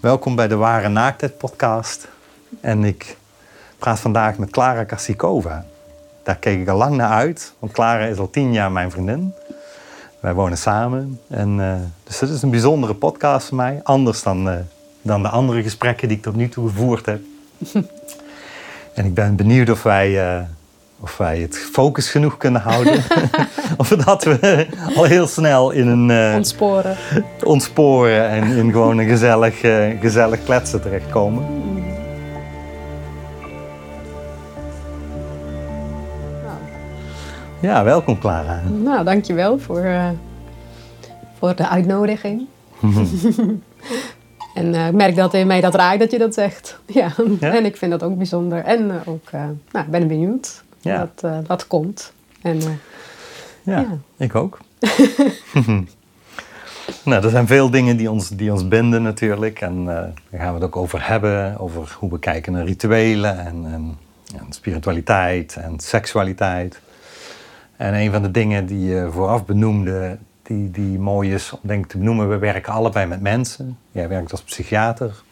Welkom bij de Ware Naaktheid podcast. En ik praat vandaag met Clara Karsikova. Daar keek ik al lang naar uit, want Clara is al tien jaar mijn vriendin. Wij wonen samen. En, uh, dus dit is een bijzondere podcast voor mij. Anders dan, uh, dan de andere gesprekken die ik tot nu toe gevoerd heb. en ik ben benieuwd of wij, uh, of wij het focus genoeg kunnen houden. of dat we al heel snel in een... ontsporen. Ontsporen en in gewoon een gezellig, gezellig kletsen terechtkomen. Ja, welkom Clara. Nou, dankjewel voor, uh, voor de uitnodiging. en uh, ik merk dat in mij dat raakt dat je dat zegt. Ja, en ik vind dat ook bijzonder. En uh, ook, nou, ik ben benieuwd ja. wat, wat komt. En, ja, ja, ik ook. nou, er zijn veel dingen die ons, die ons binden natuurlijk. En daar gaan we het ook over hebben. Over hoe we kijken naar rituelen en, en, en spiritualiteit en seksualiteit. En een van de dingen die je vooraf benoemde, die, die mooi is om denk ik te benoemen, we werken allebei met mensen. Jij werkt als psychiater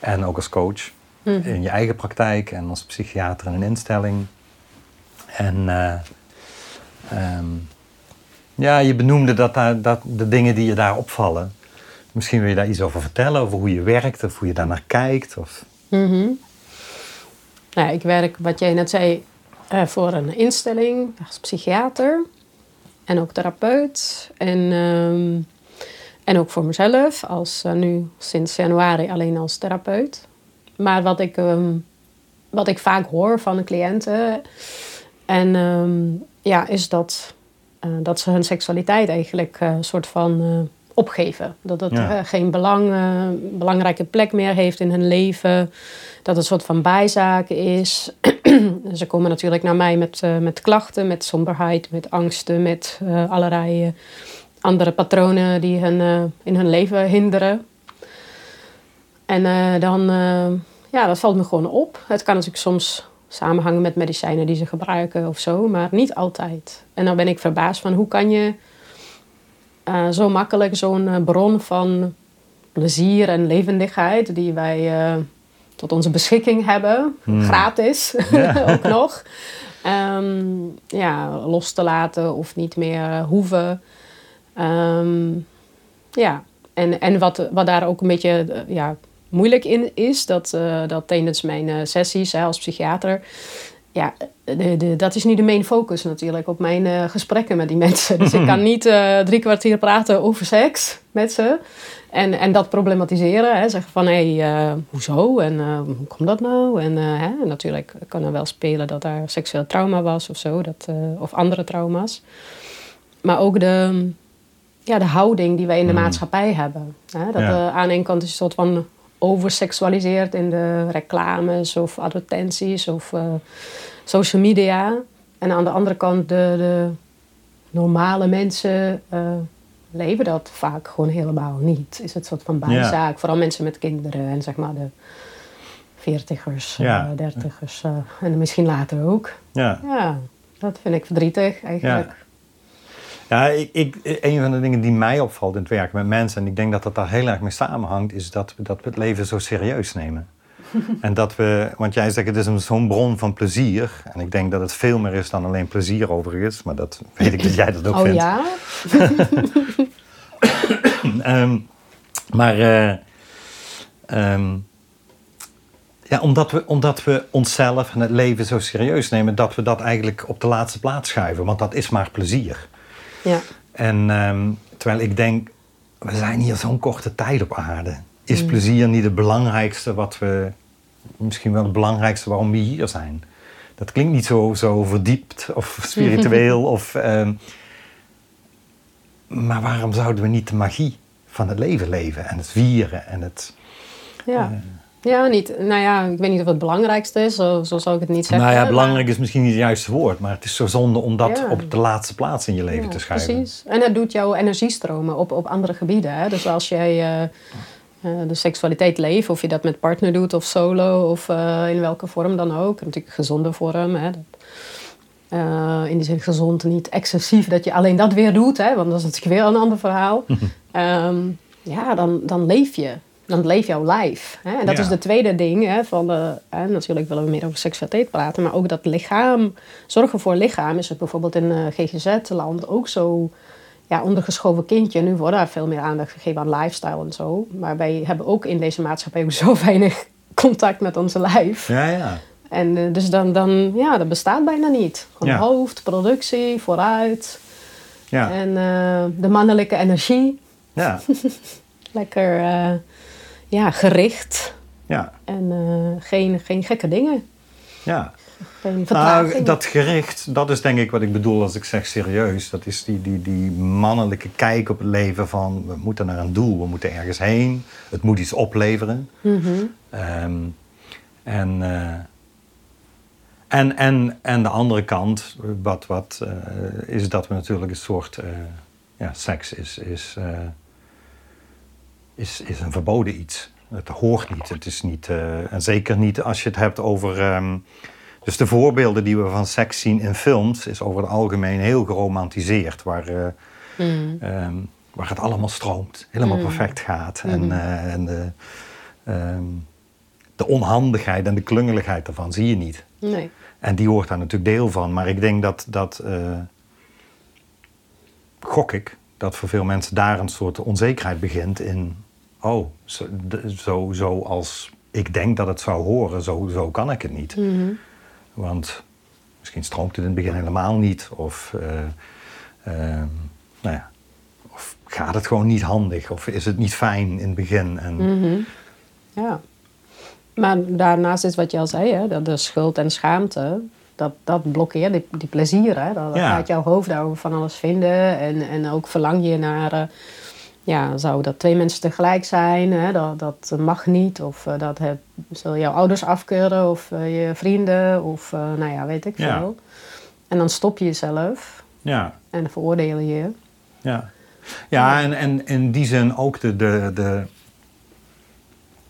en ook als coach mm. in je eigen praktijk en als psychiater in een instelling. En uh, um, ja, je benoemde dat, daar, dat de dingen die je daar opvallen. Misschien wil je daar iets over vertellen, over hoe je werkt of hoe je daar naar kijkt. Of... Mm -hmm. nou, ik werk, wat jij net zei, uh, voor een instelling als psychiater en ook therapeut. En, um, en ook voor mezelf, als uh, nu sinds januari alleen als therapeut. Maar wat ik, um, wat ik vaak hoor van de cliënten, en, um, ja, is dat, uh, dat ze hun seksualiteit eigenlijk een soort van opgeven. Dat het ja. geen belang, belangrijke plek meer heeft in hun leven. Dat het een soort van bijzaak is. Ze komen natuurlijk naar mij met, met klachten, met somberheid, met angsten, met allerlei andere patronen die hen in hun leven hinderen. En dan, ja, dat valt me gewoon op. Het kan natuurlijk soms samenhangen met medicijnen die ze gebruiken of zo, maar niet altijd. En dan ben ik verbaasd van hoe kan je zo makkelijk zo'n bron van plezier en levendigheid die wij tot onze beschikking hebben, hmm. gratis ook nog. Um, ja, los te laten of niet meer hoeven. Um, ja, en, en wat, wat daar ook een beetje ja, moeilijk in is, dat, uh, dat tijdens mijn uh, sessies hè, als psychiater, ja, de, de, dat is niet de main focus natuurlijk op mijn gesprekken met die mensen. Dus ik kan niet drie kwartier praten over seks met ze. En, en dat problematiseren, hè, zeggen van hé, hey, uh, hoezo en hoe komt dat nou? En hè, natuurlijk kan er wel spelen dat daar seksueel trauma was of zo, dat, of andere trauma's. Maar ook de, ja, de houding die wij in de mm. maatschappij hebben. Hè, dat ja. aan de ene kant is een soort van overseksualiseerd in de reclames of advertenties of social media. En aan de andere kant de, de normale mensen leven dat vaak gewoon helemaal niet. Is het een soort van bijzaak. Vooral mensen met kinderen en zeg maar de veertigers, ja. uh, dertigers en misschien later ook. Ja. ja, dat vind ik verdrietig eigenlijk. Ja. Ik, ik, een van de dingen die mij opvalt in het werken met mensen, en ik denk dat dat daar heel erg mee samenhangt, is dat we, dat we het leven zo serieus nemen. en dat we, want jij zegt het is zo'n bron van plezier. En ik denk dat het veel meer is dan alleen plezier overigens. Maar dat weet ik dat jij dat ook oh, vindt. ja? um, maar uh, um, ja, omdat, we, omdat we onszelf en het leven zo serieus nemen... dat we dat eigenlijk op de laatste plaats schuiven. Want dat is maar plezier. Ja. En um, terwijl ik denk, we zijn hier zo'n korte tijd op aarde. Is mm. plezier niet het belangrijkste wat we misschien wel het belangrijkste waarom we hier zijn. Dat klinkt niet zo, zo verdiept of spiritueel. of, um, maar waarom zouden we niet de magie van het leven leven en het vieren en het. Ja. Uh, ja, niet. Nou ja, ik weet niet of het belangrijkste is, zo, zo zou ik het niet zeggen. Nou ja, belangrijk is misschien niet het juiste woord, maar het is zo zonde om dat ja. op de laatste plaats in je leven ja, te schuiven. Precies. En het doet jouw energiestromen op, op andere gebieden. Hè? Dus als jij. Uh, uh, de seksualiteit leven, of je dat met partner doet of solo of uh, in welke vorm dan ook. Natuurlijk gezonde vorm. Hè, dat, uh, in die zin gezond, niet excessief dat je alleen dat weer doet, hè, want dat is natuurlijk weer een ander verhaal. um, ja, dan, dan leef je. Dan leef jouw lijf. Hè? En dat Ja. is de tweede ding. Hè, van de, hè, natuurlijk willen we meer over seksualiteit praten. Maar ook dat lichaam, zorgen voor lichaam is het bijvoorbeeld in eh, GGZ-land ook zo ja, ondergeschoven kindje. Nu wordt daar veel meer aandacht gegeven aan lifestyle en zo. Maar wij hebben ook in deze maatschappij ook zo weinig contact met onze lijf. Ja, ja. En eh, dus dan, dan, ja, dat bestaat bijna niet. Gewoon Ja. hoofd, productie, vooruit. Ja, En eh, de mannelijke energie, ja, lekker ja, gericht. ja. En eh, geen, geen gekke dingen. ja. Geen. Nou, dat gericht, dat is denk ik wat ik bedoel als ik zeg serieus. Dat is die, die, die mannelijke kijk op het leven van we moeten naar een doel, we moeten ergens heen. Het moet iets opleveren. Mhm. Ehm, en, eh, en, en, en de andere kant, wat, wat, eh, is dat we natuurlijk een soort ja, seks is, is, is, is een verboden iets. Het hoort niet. Het is niet eh, en zeker niet als je het hebt over. ehm, dus de voorbeelden die we van seks zien in films, is over het algemeen heel geromantiseerd. Waar, eh, Mm. Ehm, waar het allemaal stroomt, helemaal Mm. perfect gaat. En, eh, en de, ehm, de onhandigheid en de klungeligheid daarvan zie je niet. Nee. En die hoort daar natuurlijk deel van. Maar ik denk dat, dat gok ik, dat voor veel mensen daar een soort onzekerheid begint in... Oh, zo, zo, zo als ik denk dat het zou horen, zo, zo kan ik het niet. Mhm. Want misschien stroomt het in het begin helemaal niet. Of, eh, ehm, nou ja, of gaat het gewoon niet handig. Of is het niet fijn in het begin. En, Mhm. Ja. Maar daarnaast is wat je al zei, hè, dat de schuld en schaamte, dat, dat blokkeert die, die plezier. Hè? Dat, dat Ja. gaat jouw hoofd daarover van alles vinden. En, en ook verlang je naar, eh, ja, zou dat twee mensen tegelijk zijn? Hè? Dat, dat mag niet. Of eh, dat heb, zullen jouw ouders afkeuren of eh, je vrienden. Of eh, nou ja, weet ik Ja. veel. En dan stop je jezelf ja, en veroordeel je je. ja. ja en, en in die zin ook de... de, de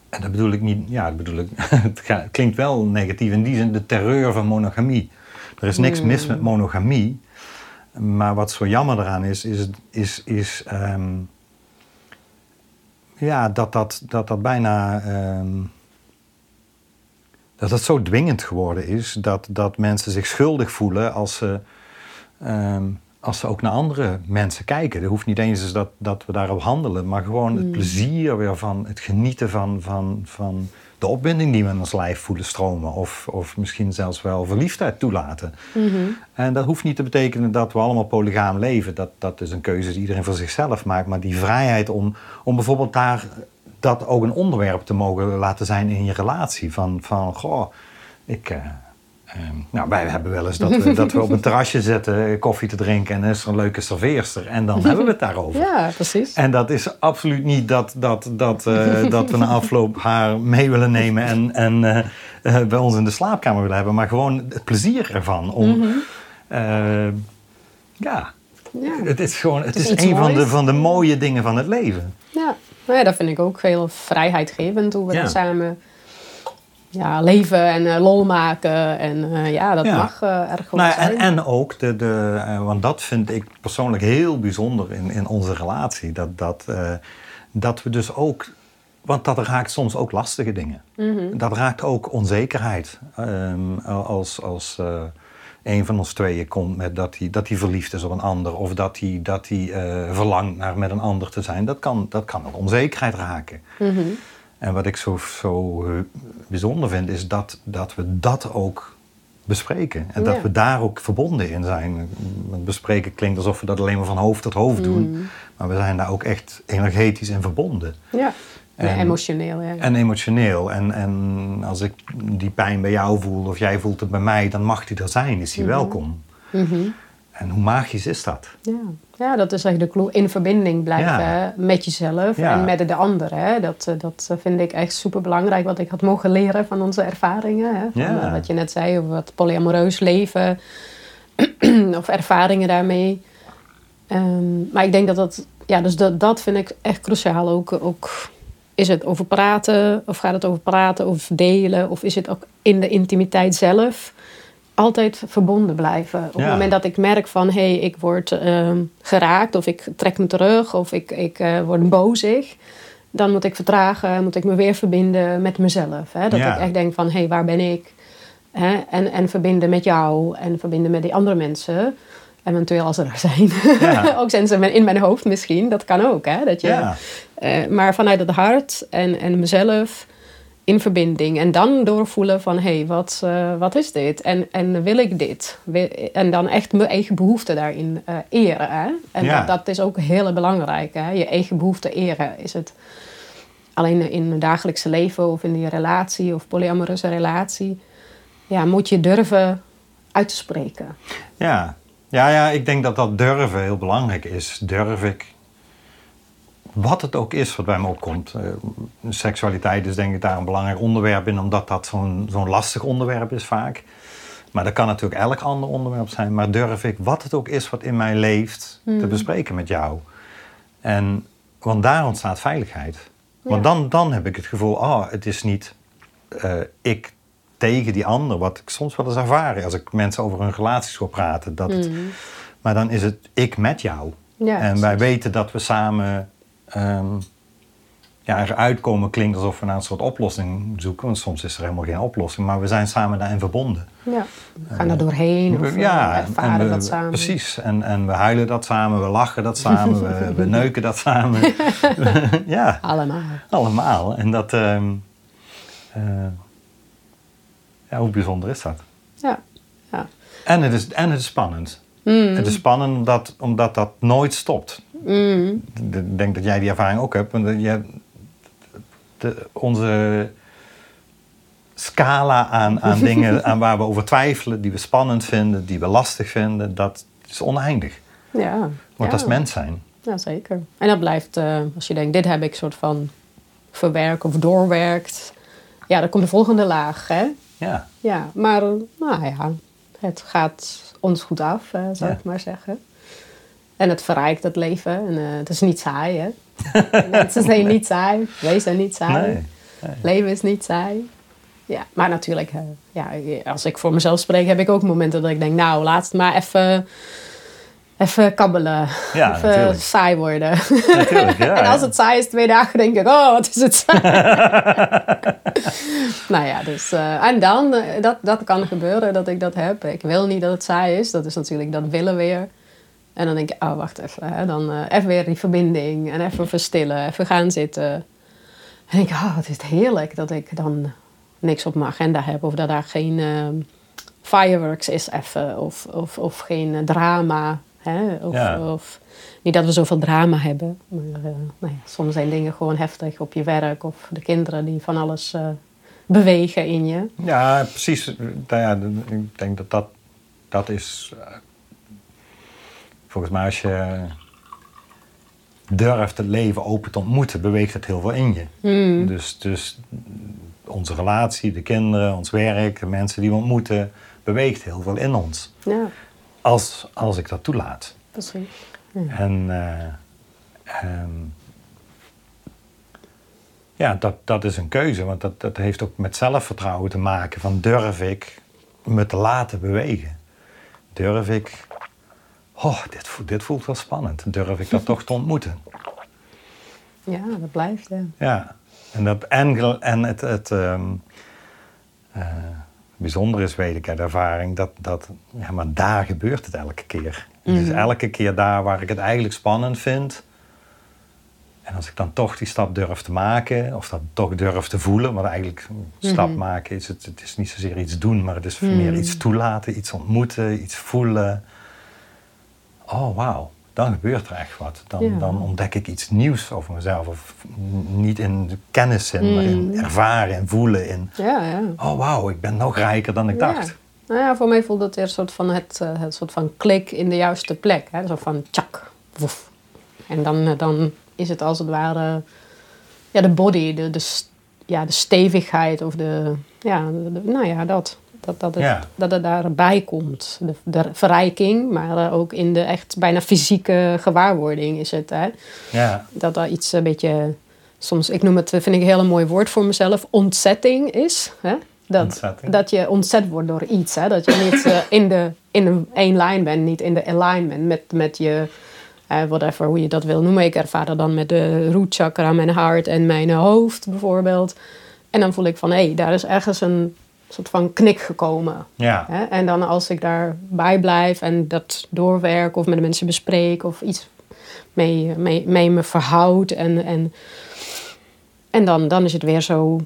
en dat bedoel ik niet... Ja, dat bedoel ik... Het klinkt wel negatief. In die zin de terreur van monogamie. Er is niks mis met monogamie. Maar wat zo jammer eraan is, is, is, is ehm, ja, dat, dat, dat dat bijna. ehm, dat het zo dwingend geworden is dat, dat mensen zich schuldig voelen als ze, ehm, als ze ook naar andere mensen kijken. Het hoeft niet eens eens dat, dat we daarop handelen, maar gewoon het plezier weer van het genieten van, van, van de opwinding die we in ons lijf voelen stromen. Of, of misschien zelfs wel verliefdheid toelaten. En dat hoeft niet te betekenen dat we allemaal polygaam leven. Dat, dat is een keuze die iedereen voor zichzelf maakt. Maar die vrijheid om, om bijvoorbeeld daar dat ook een onderwerp te mogen laten zijn in je relatie. Van, van goh, ik. eh, ehm, nou, wij hebben wel eens dat we, dat we op een terrasje zitten eh, koffie te drinken en er is er een leuke serveerster. En dan hebben we het daarover. Ja, precies. En dat is absoluut niet dat, dat, dat, eh, dat we na afloop haar mee willen nemen en, en eh, bij ons in de slaapkamer willen hebben. Maar gewoon het plezier ervan. Om, eh, ja, Ja. het is gewoon het is een van de, van de mooie dingen van het leven. Ja, nou ja, dat vind ik ook heel vrijheidgevend hoe we Ja. samen ja, leven en eh, lol maken. En eh, ja, dat Ja. mag eh, erg goed Nou, zijn. en, en ook, de, de, want dat vind ik persoonlijk heel bijzonder in, in onze relatie. Dat, dat, dat we dus ook, want dat raakt soms ook lastige dingen. Mhm. Dat raakt ook onzekerheid. Ehm, als als een van ons tweeën komt met dat hij, dat hij verliefd is op een ander. Of dat hij, dat hij verlangt naar met een ander te zijn. Dat kan, dat kan ook onzekerheid raken. Mhm. En wat ik zo, zo eh, bijzonder vind, is dat, dat we dat ook bespreken. En dat we daar ook verbonden in zijn. Want Bespreken klinkt alsof we dat alleen maar van hoofd tot hoofd doen. Maar we zijn daar ook echt energetisch in verbonden. Ja, En- emotioneel. Ja. En emotioneel. En, en als ik die pijn bij jou voel of jij voelt het bij mij, dan mag die er zijn, is die welkom. Mhm. En hoe magisch is dat? Ja. Ja, dat is eigenlijk de clue. In verbinding blijven Ja. met jezelf Ja. en met de ander. Hè. Dat, eh, dat vind ik echt super belangrijk. Wat ik had mogen leren van onze ervaringen. Hè. Van, Ja. eh, Wat je net zei over het polyamoreus leven. of ervaringen daarmee. Ehm, maar ik denk dat dat... Ja, dus dat, dat vind ik echt cruciaal. Ook, ook is het over praten? Of gaat het over praten? Of delen? Of is het ook in de intimiteit zelf? Altijd verbonden blijven. Op Ja. het moment dat ik merk van... hé, hey, ik word ehm, geraakt. Of ik trek me terug. Of ik, ik eh, word bozig. dan moet ik vertragen, moet ik me weer verbinden met mezelf. Hè? Dat Ja. ik echt denk van, hé, hey, waar ben ik? Hè? En, en verbinden met jou en verbinden met die andere mensen. Eventueel als ze er zijn. Ja. ook zijn ze in mijn hoofd misschien, dat kan ook. Hè? Dat je, eh, maar vanuit het hart en, en mezelf in verbinding. En dan doorvoelen van, hé, hey, wat, eh, wat is dit? En, en wil ik dit? En dan echt mijn eigen behoefte daarin eh, eren. Hè? En Ja. dat, dat is ook heel belangrijk. Hè? Je eigen behoefte eren. Is het alleen in het dagelijkse leven of in die relatie of polyamoreuze relatie... Ja, moet je durven uit te spreken. Ja. Ja, ja, ik denk dat dat durven heel belangrijk is. Durf ik, wat het ook is wat bij me opkomt. Eh, seksualiteit is denk ik daar een belangrijk onderwerp in, omdat dat zo'n zo'n lastig onderwerp is vaak. Maar dat kan natuurlijk elk ander onderwerp zijn. Maar durf ik, wat het ook is wat in mij leeft, te bespreken met jou. En, want daar ontstaat veiligheid. Want dan, dan heb ik het gevoel, oh, het is niet eh, ik tegen die ander, wat ik soms wel eens ervaar als ik mensen over hun relaties hoor praten. Dat het, maar dan is het ik met jou. Ja, en wij weten dat we samen ehm ja, eruit komen. Klinkt alsof we naar een soort oplossing zoeken. Want soms is er helemaal geen oplossing. Maar we zijn samen daarin verbonden. Ja. We gaan er doorheen of ja, ja, ervaren en we- dat samen. Precies. En, en we huilen dat samen, we lachen dat samen, we, we neuken dat samen. ja, Allemaal. allemaal. En dat... eh, ja, hoe bijzonder is dat? Ja. ja. En het is, en het is spannend. Het is spannend omdat, omdat dat nooit stopt. Mm. Ik denk dat jij die ervaring ook hebt. want Je, de, onze scala aan, aan dingen aan waar we over twijfelen, die we spannend vinden, die we lastig vinden, dat is oneindig. Ja. Want ja. dat is mens zijn. Ja, zeker. En dat blijft, eh, als je denkt, dit heb ik soort van verwerkt of doorwerkt. Ja, dan komt de volgende laag, hè? Ja, Ja, maar nou ja, het gaat ons goed af, zou Ja. ik maar zeggen. En het verrijkt het leven. En, eh, het is niet saai, hè? Mensen zijn niet saai. Wij zijn niet saai. nee. Leven is niet saai. Ja, maar natuurlijk, eh, ja, als ik voor mezelf spreek, heb ik ook momenten dat ik denk, nou, laat het maar even, even kabbelen. Ja, even natuurlijk. saai worden. Natuurlijk, ja. en als het saai is, twee dagen, denk ik, oh, wat is het saai. nou ja, dus, eh, en dan, dat, dat kan gebeuren dat ik dat heb. Ik wil niet dat het saai is, dat is natuurlijk dat willen weer. En dan denk ik, oh, wacht even. Hè. Dan eh, even weer die verbinding en even verstillen, even gaan zitten. En denk ik, oh, wat is het heerlijk dat ik dan niks op mijn agenda heb. Of dat daar geen ehm, fireworks is even. Of, of, of geen eh, drama. Hè? Of, Ja. of, niet dat we zoveel drama hebben. Maar eh, nou ja, soms zijn dingen gewoon heftig op je werk. Of de kinderen die van alles eh, bewegen in je. Ja, precies. Nou ja, ik denk dat dat, dat is. Volgens mij, als je durft het leven open te ontmoeten, beweegt het heel veel in je. Hmm. Dus, dus onze relatie, de kinderen, ons werk, de mensen die we ontmoeten, beweegt heel veel in ons. Ja, Als, als ik dat toelaat. precies. En eh, ehm, ja, dat, dat is een keuze, want dat, dat heeft ook met zelfvertrouwen te maken. Van durf ik me te laten bewegen? Durf ik, oh, dit, voelt- dit voelt wel spannend. Durf ik dat toch te ontmoeten? Ja, dat blijft. Ja. Ja, en, dat, en, en het, het ehm, eh, bijzondere is, weet ik uit ervaring, dat, dat ja, maar daar gebeurt het elke keer. Is elke keer daar waar ik het eigenlijk spannend vind. En als ik dan toch die stap durf te maken, of dat toch durf te voelen, want eigenlijk een stap maken is het, het is niet zozeer iets doen, maar het is meer iets toelaten, iets ontmoeten, iets voelen. Oh, wauw, dan gebeurt er echt wat. Dan, Ja. dan ontdek ik iets nieuws over mezelf. Of niet in de kenniszin, maar in ervaren en voelen. In, Ja, ja. oh, wauw, ik ben nog rijker dan ik dacht. Nou ja, voor mij voelt het weer een soort van het, eh, het soort van klik in de juiste plek. Hè? Zo van tjak, woef. En dan, eh, dan is het als het ware ja, de body, de, de, ja, de stevigheid of de, ja, de- nou ja, dat. Dat, dat, het, Ja. dat het daarbij komt. De, de verrijking, maar eh, ook in de echt bijna fysieke gewaarwording is het. Hè? Ja, dat dat iets een beetje, soms, ik noem het, vind ik een hele mooi woord voor mezelf, ontzetting is. Hè? Dat, Ontzetting. dat je ontzet wordt door iets. Hè? Dat je niet eh, in, de, in een één lijn bent, niet in de alignment met, met je, uh, whatever, hoe je dat wil noemen. Ik ervaar dat dan met de root chakra, mijn hart en mijn hoofd bijvoorbeeld. En dan voel ik van, hé, hey, daar is ergens een soort van knik gekomen. Ja. Hè? En dan als ik daarbij blijf en dat doorwerk of met de mensen bespreek of iets mee, mee, mee me verhoud en, en, en dan, dan is het weer zo,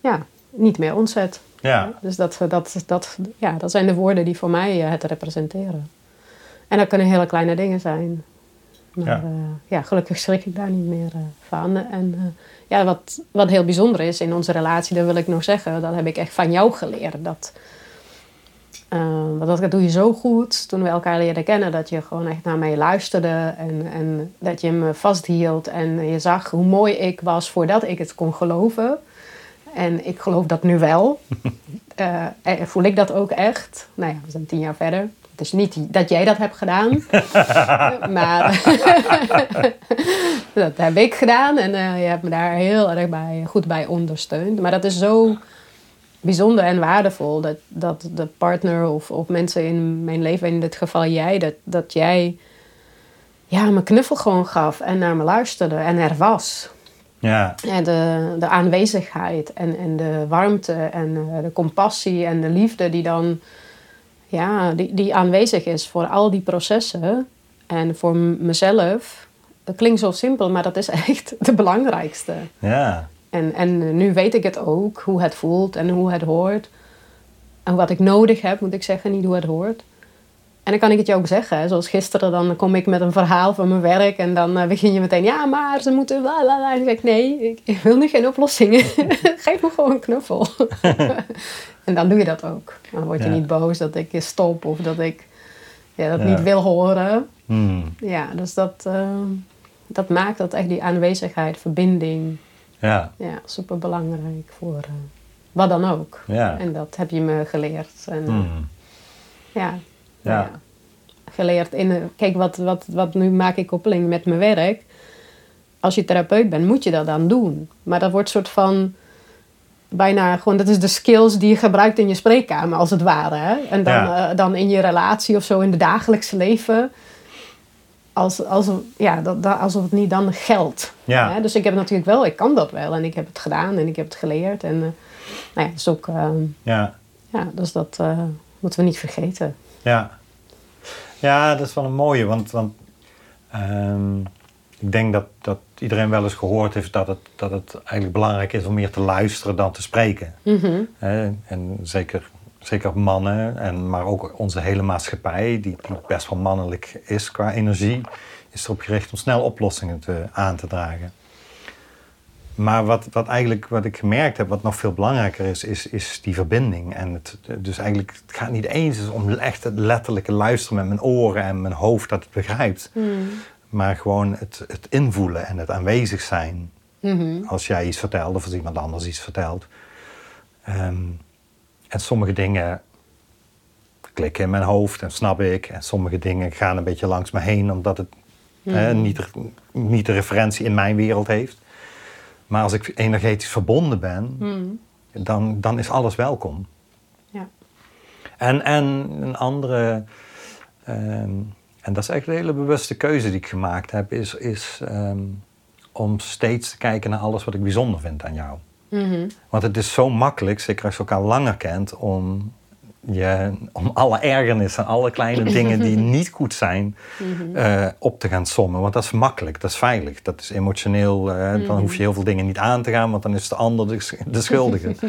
ja, niet meer ontzet. Ja. Dus dat, dat, dat, ja, dat zijn de woorden die voor mij het representeren. En dat kunnen hele kleine dingen zijn. Maar ja, uh, ja gelukkig schrik ik daar niet meer uh, van. En uh, ja, wat, wat heel bijzonder is in onze relatie, dat wil ik nog zeggen, dat heb ik echt van jou geleerd. Dat, want dat doe je zo goed toen we elkaar leerden kennen, dat je gewoon echt naar mij luisterde en, en dat je me vasthield en je zag hoe mooi ik was voordat ik het kon geloven. En ik geloof dat nu wel. voel ik dat ook echt. Nou ja, we zijn tien jaar verder. Is niet dat jij dat hebt gedaan, maar dat heb ik gedaan en uh, je hebt me daar heel erg bij, goed bij ondersteund. Maar dat is zo bijzonder en waardevol dat, dat de partner of, of mensen in mijn leven, in dit geval jij, dat, dat jij ja, me knuffel gewoon gaf en naar me luisterde en er was. Ja. En de, de aanwezigheid en, en de warmte en uh, de compassie en de liefde die dan ja, die, die aanwezig is voor al die processen. En voor mezelf, dat klinkt zo simpel, maar dat is echt de belangrijkste. Ja. En, en nu weet ik het ook, hoe het voelt en hoe het hoort. En wat ik nodig heb, moet ik zeggen, niet hoe het hoort. En dan kan ik het je ook zeggen. Zoals gisteren, dan kom ik met een verhaal van mijn werk. En dan uh, begin je meteen, ja, maar ze moeten... Bla, bla, bla. En dan zeg ik, nee, ik, wil nu geen oplossingen. Geef me gewoon een knuffel. en dan doe je dat ook. Dan word je Ja. niet boos dat ik stop of dat ik ja, dat Ja. niet wil horen. Hmm. Ja, dus dat, eh, dat maakt dat echt die aanwezigheid, verbinding... Ja. Ja, super belangrijk voor eh, wat dan ook. Ja. En dat heb je me geleerd. En, eh, Hmm. ja, Ja. Geleerd in. eh, Kijk, wat, wat, wat nu maak ik koppeling met mijn werk. Als je therapeut bent, moet je dat dan doen. Maar dat wordt soort van. Bijna gewoon, dat is de skills die je gebruikt in je spreekkamer, als het ware. Hè? En dan, Ja. eh, dan in je relatie of zo, in het dagelijkse leven. Als, als, ja, dat, dat, alsof het niet dan geldt. Ja. Hè? Dus ik heb natuurlijk wel, ik kan dat wel. En ik heb het gedaan en ik heb het geleerd. En uh, nou ja, dus ook, uh, Ja. ja, dus dat uh, moeten we niet vergeten. Ja. Ja, dat is wel een mooie, want, want um, ik denk dat, dat iedereen wel eens gehoord heeft dat het, dat het eigenlijk belangrijk is om meer te luisteren dan te spreken. Mm -hmm. He, en zeker, zeker mannen, en, maar ook onze hele maatschappij, die, die best wel mannelijk is qua energie, is erop gericht om snel oplossingen te, aan te dragen. Maar wat, wat eigenlijk wat ik gemerkt heb, wat nog veel belangrijker is, is, is die verbinding. En het, dus eigenlijk, het gaat niet eens om echt het letterlijke luisteren met mijn oren en mijn hoofd dat het begrijpt. Mm. Maar gewoon het, het invoelen en het aanwezig zijn. Mm -hmm. Als jij iets vertelt of als iemand anders iets vertelt. Um, en sommige dingen klikken in mijn hoofd en snap ik. En sommige dingen gaan een beetje langs me heen, omdat het Mm. hè, niet, niet de referentie in mijn wereld heeft. Maar als ik energetisch verbonden ben, Mm. dan, dan is alles welkom. Ja. En, en een andere, um, en dat is echt een hele bewuste keuze die ik gemaakt heb, is, is um, om steeds te kijken naar alles wat ik bijzonder vind aan jou. Mm -hmm. Want het is zo makkelijk, zeker als je elkaar langer kent, om, je, om alle ergernissen, alle kleine dingen die niet goed zijn, mm -hmm. uh, op te gaan sommen. Want dat is makkelijk, dat is veilig, dat is emotioneel. Uh, mm -hmm. Dan hoef je heel veel dingen niet aan te gaan, want dan is de ander de, de schuldige. um,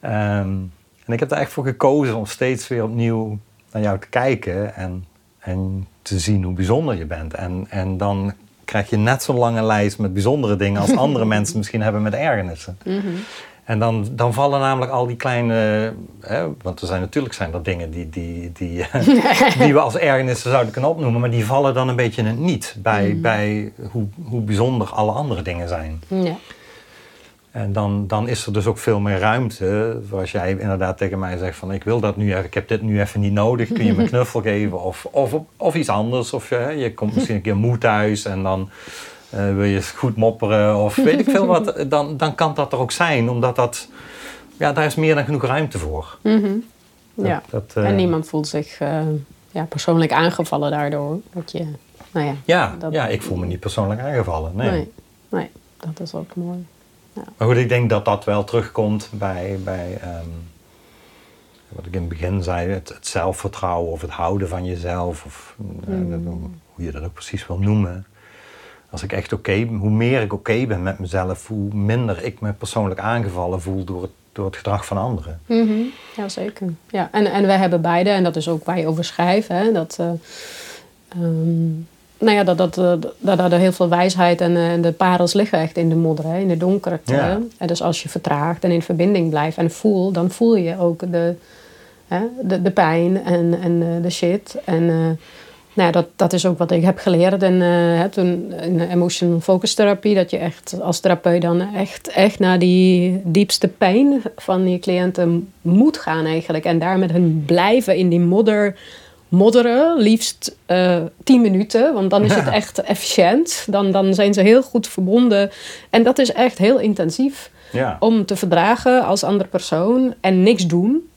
en ik heb er echt voor gekozen om steeds weer opnieuw naar jou te kijken en, en te zien hoe bijzonder je bent. En, en dan krijg je net zo'n lange lijst met bijzondere dingen als andere mensen misschien hebben met ergernissen. Mm -hmm. En dan, dan vallen namelijk al die kleine. Hè, want er zijn natuurlijk zijn er dingen die, die, die, die we als ergernissen zouden kunnen opnoemen, maar die vallen dan een beetje in het niet bij, mm. bij hoe, hoe bijzonder alle andere dingen zijn. Ja. En dan, dan is er dus ook veel meer ruimte. Zoals jij inderdaad tegen mij zegt van ik wil dat nu even, ik heb dit nu even niet nodig. Kun je me een knuffel geven of, of, of iets anders. Of je, je komt misschien een keer moe thuis en dan uh, wil je goed mopperen of weet ik veel wat. Dan, dan kan dat er ook zijn, omdat dat, ja, daar is meer dan genoeg ruimte voor. Mm -hmm. Ja, dat, uh, en niemand voelt zich uh, ja, persoonlijk aangevallen daardoor. Dat je nou ja. Ja, dat- ja, ik voel me niet persoonlijk aangevallen. Nee. nee. nee, dat is ook mooi. Maar goed, ik denk dat dat wel terugkomt bij, bij ehm, wat ik in het begin zei, het, het zelfvertrouwen of het houden van jezelf, of eh, Mm. dat- hoe je dat ook precies wil noemen. Als ik echt oké ben, hoe meer ik oké ben met mezelf, hoe minder ik me persoonlijk aangevallen voel door het, door het gedrag van anderen. Mhm, Ja, zeker. Ja, en, en wij hebben beide, en dat is ook waar je over schrijft, hè, dat, ehm, nou ja, dat, dat, eh, dat, dat er heel veel wijsheid en eh, de parels liggen echt in de modder, hè, in de donkerte. Ja. En dus als je vertraagt en in verbinding blijft en voelt, dan voel je ook de, hè, de, de pijn en, en de shit. En nou ja, dat, dat is ook wat ik heb geleerd en, eh, hè, toen in de emotion focus therapie. Dat je echt als therapeut dan echt, echt naar die diepste pijn van je cliënten moet gaan eigenlijk. En daar met hen blijven in die modder modderen. Liefst eh 10 minuten, want dan is het echt efficiënt. Dan, dan zijn ze heel goed verbonden. En dat is echt heel intensief Ja, om te verdragen als andere persoon en niks doen.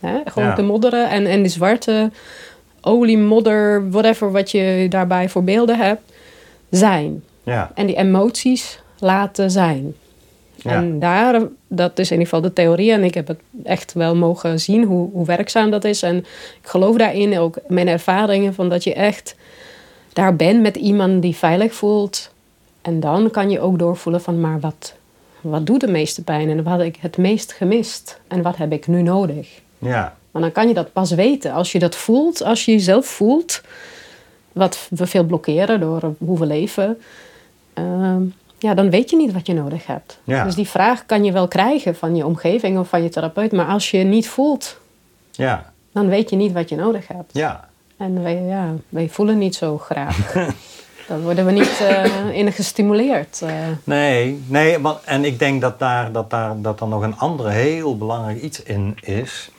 Hè? Gewoon Ja. te modderen en, en die zwarte olie, modder, whatever wat je daarbij voor beelden hebt, zijn. ja, En die emoties laten zijn. Ja. En daar, dat is in ieder geval de theorie. En ik heb het echt wel mogen zien hoe, hoe werkzaam dat is. En ik geloof daarin ook mijn ervaringen van dat je echt daar bent met iemand die veilig voelt. En dan kan je ook doorvoelen van, maar wat, wat doet de meeste pijn? En wat had ik het meest gemist? En wat heb ik nu nodig? ja, Maar dan kan je dat pas weten. Als je dat voelt, als je jezelf voelt, wat we veel blokkeren door hoe we leven, ehm, ja, dan weet je niet wat je nodig hebt. Ja. Dus die vraag kan je wel krijgen van je omgeving of van je therapeut, maar als je niet voelt, ja, dan weet je niet wat je nodig hebt. ja. En wij, ja, wij voelen niet zo graag. Daar worden we niet eh, in gestimuleerd. eh. Nee, nee want, en ik denk dat daar, dat daar dat er nog een andere heel belangrijk iets in is.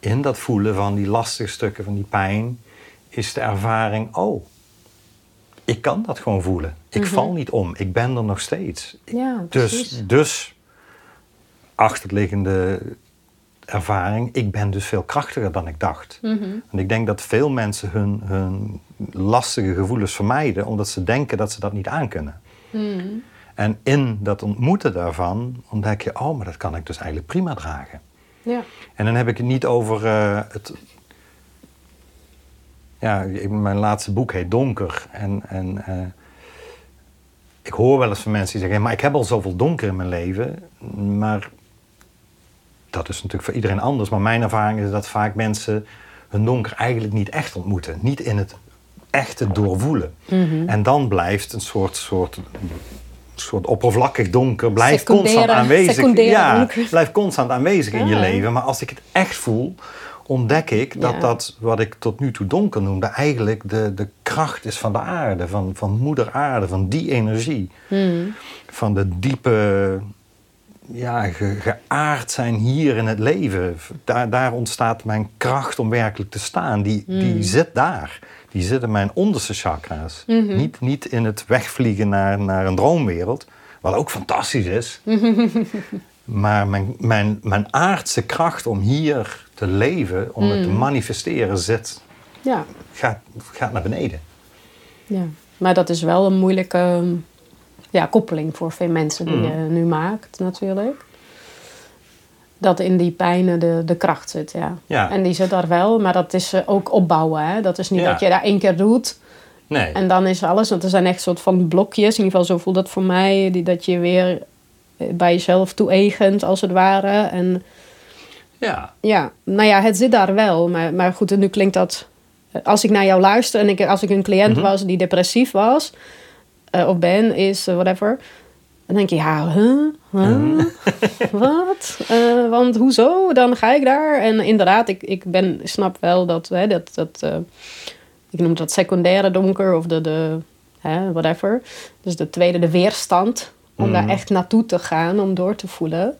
In dat voelen van die lastige stukken, van die pijn, is de ervaring, oh, ik kan dat gewoon voelen. Ik val niet om, ik ben er nog steeds. ja, Dus, precies. dus, achterliggende ervaring, ik ben dus veel krachtiger dan ik dacht. Mhm. En ik denk dat veel mensen hun, hun lastige gevoelens vermijden omdat ze denken dat ze dat niet aankunnen. Mhm. En in dat ontmoeten daarvan ontdek je, oh, maar dat kan ik dus eigenlijk prima dragen. Ja. En dan heb ik het niet over eh, het. Ja, mijn laatste boek heet Donker. En, en eh, ik hoor wel eens van mensen die zeggen, maar ik heb al zoveel donker in mijn leven. Maar dat is natuurlijk voor iedereen anders. Maar mijn ervaring is dat vaak mensen hun donker eigenlijk niet echt ontmoeten. Niet in het echte doorvoelen. Mhm. En dan blijft een soort, soort, soort oppervlakkig donker, blijft Secundaire- constant aanwezig. Ja, blijft constant aanwezig in je Ja. leven. Maar als ik het echt voel, ontdek ik dat Ja. dat wat ik tot nu toe donker noemde, eigenlijk de, de kracht is van de aarde, van, van moeder aarde, van die energie. Mhm. Van de diepe, ja, ge, geaard zijn hier in het leven. Daar, daar ontstaat mijn kracht om werkelijk te staan. Die, die zit daar. Die zit in mijn onderste chakra's. niet, niet in het wegvliegen naar, naar een droomwereld. Wat ook fantastisch is. maar mijn, mijn, mijn aardse kracht om hier te leven, om het te manifesteren, zit, ja. gaat, gaat naar beneden. Ja, maar dat is wel een moeilijke ja, koppeling voor veel mensen die je nu maakt, natuurlijk. Dat in die pijnen de, de kracht zit, ja. Ja. En die zit daar wel, maar dat is eh, ook opbouwen. Hè? Dat is niet Ja. dat je daar één keer doet Nee. en dan is alles. Want er zijn echt soort van blokjes, in ieder geval zo voelt dat voor mij, die, dat je weer eh, bij jezelf toe-eigent, als het ware. En ja. ja, nou ja, het zit daar wel. Maar, maar goed, nu klinkt dat... Als ik naar jou luister en ik, als ik een cliënt Mhm. was die depressief was... eh, of ben, is, eh, whatever... Dan denk je, ja, huh? Huh? Wat? Eh, want hoezo? Dan ga ik daar. En inderdaad, ik, ik ben, snap wel dat... Hè, dat, dat eh, ik noem dat secundaire donker of de... de hè, whatever. Dus de tweede, de weerstand. Om daar Mhm. echt naartoe te gaan, om door te voelen.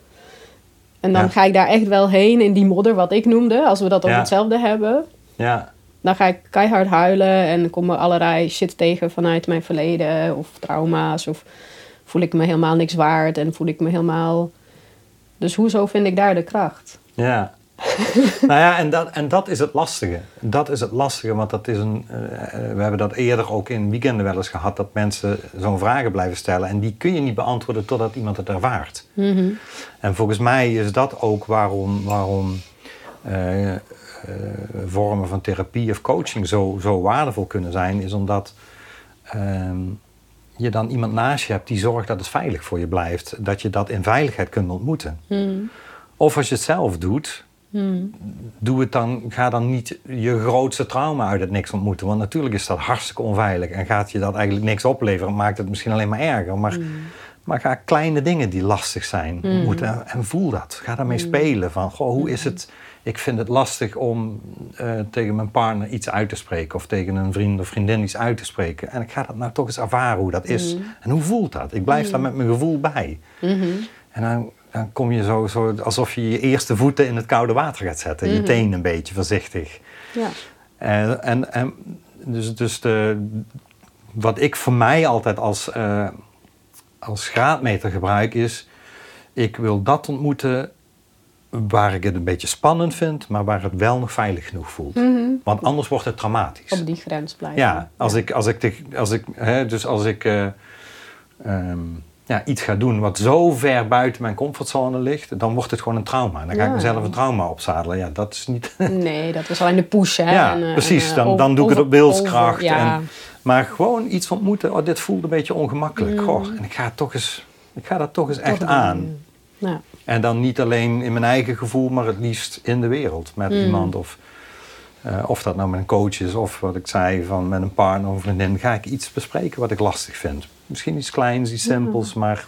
En dan Ja. ga ik daar echt wel heen in die modder wat ik noemde. Als we dat Ja. hetzelfde hebben. Ja. Dan ga ik keihard huilen en kom er allerlei shit tegen vanuit mijn verleden. Of trauma's. Of voel ik me helemaal niks waard. En voel ik me helemaal... Dus hoezo vind ik daar de kracht? Ja. nou ja, en dat, en dat is het lastige. Dat is het lastige, want dat is een, eh, we hebben dat eerder ook in weekenden wel eens gehad, dat mensen zo'n vragen blijven stellen en die kun je niet beantwoorden totdat iemand het ervaart. Mhm. En volgens mij is dat ook waarom, waarom eh, eh, vormen van therapie of coaching zo, zo waardevol kunnen zijn, is omdat ehm, je dan iemand naast je hebt die zorgt dat het veilig voor je blijft, dat je dat in veiligheid kunt ontmoeten. Mhm. Of als je het zelf doet, Mhm. doe het dan, ga dan niet je grootste trauma uit het niks ontmoeten. Want natuurlijk is dat hartstikke onveilig en gaat je dat eigenlijk niks opleveren, maakt het misschien alleen maar erger. Maar, maar ga kleine dingen die lastig zijn ontmoeten en, en voel dat. Ga daarmee spelen. Van, goh, hoe is het? Ik vind het lastig om eh, tegen mijn partner iets uit te spreken of tegen een vriend of vriendin iets uit te spreken. En ik ga dat nou toch eens ervaren hoe dat is. En hoe voelt dat? Ik blijf daar met mijn gevoel bij. Mhm. En dan, dan kom je zo, zo alsof je je eerste voeten in het koude water gaat zetten. Je tenen een beetje voorzichtig. Ja. En, en, en dus, dus de, wat ik voor mij altijd als, eh, als graadmeter gebruik is... ik wil dat ontmoeten waar ik het een beetje spannend vind... maar waar het wel nog veilig genoeg voelt. Want anders wordt het traumatisch. Op die grens blijven. Ja, als ik, als ik, als ik, hè, dus als ik eh, ehm, ja, iets ga doen wat zo ver buiten mijn comfortzone ligt, dan wordt het gewoon een trauma. Dan ga ik mezelf een trauma opzadelen. Ja, dat is niet. Nee, dat was alleen de push, hè. ja, En, eh, precies. en, Dan, eh, dan doe ik het op wilskracht. ja. En, maar gewoon iets ontmoeten. Oh, dit voelt een beetje ongemakkelijk. Mm. Goh, en ik ga toch eens, ik ga dat toch eens Toch echt doen, aan. Ja. En dan niet alleen in mijn eigen gevoel, maar het liefst in de wereld met Mm. iemand. Of, eh, of dat nou met een coach is, of wat ik zei, van met een partner of een vriendin. Ga ik iets bespreken wat ik lastig vind. Misschien iets kleins, iets simpels, maar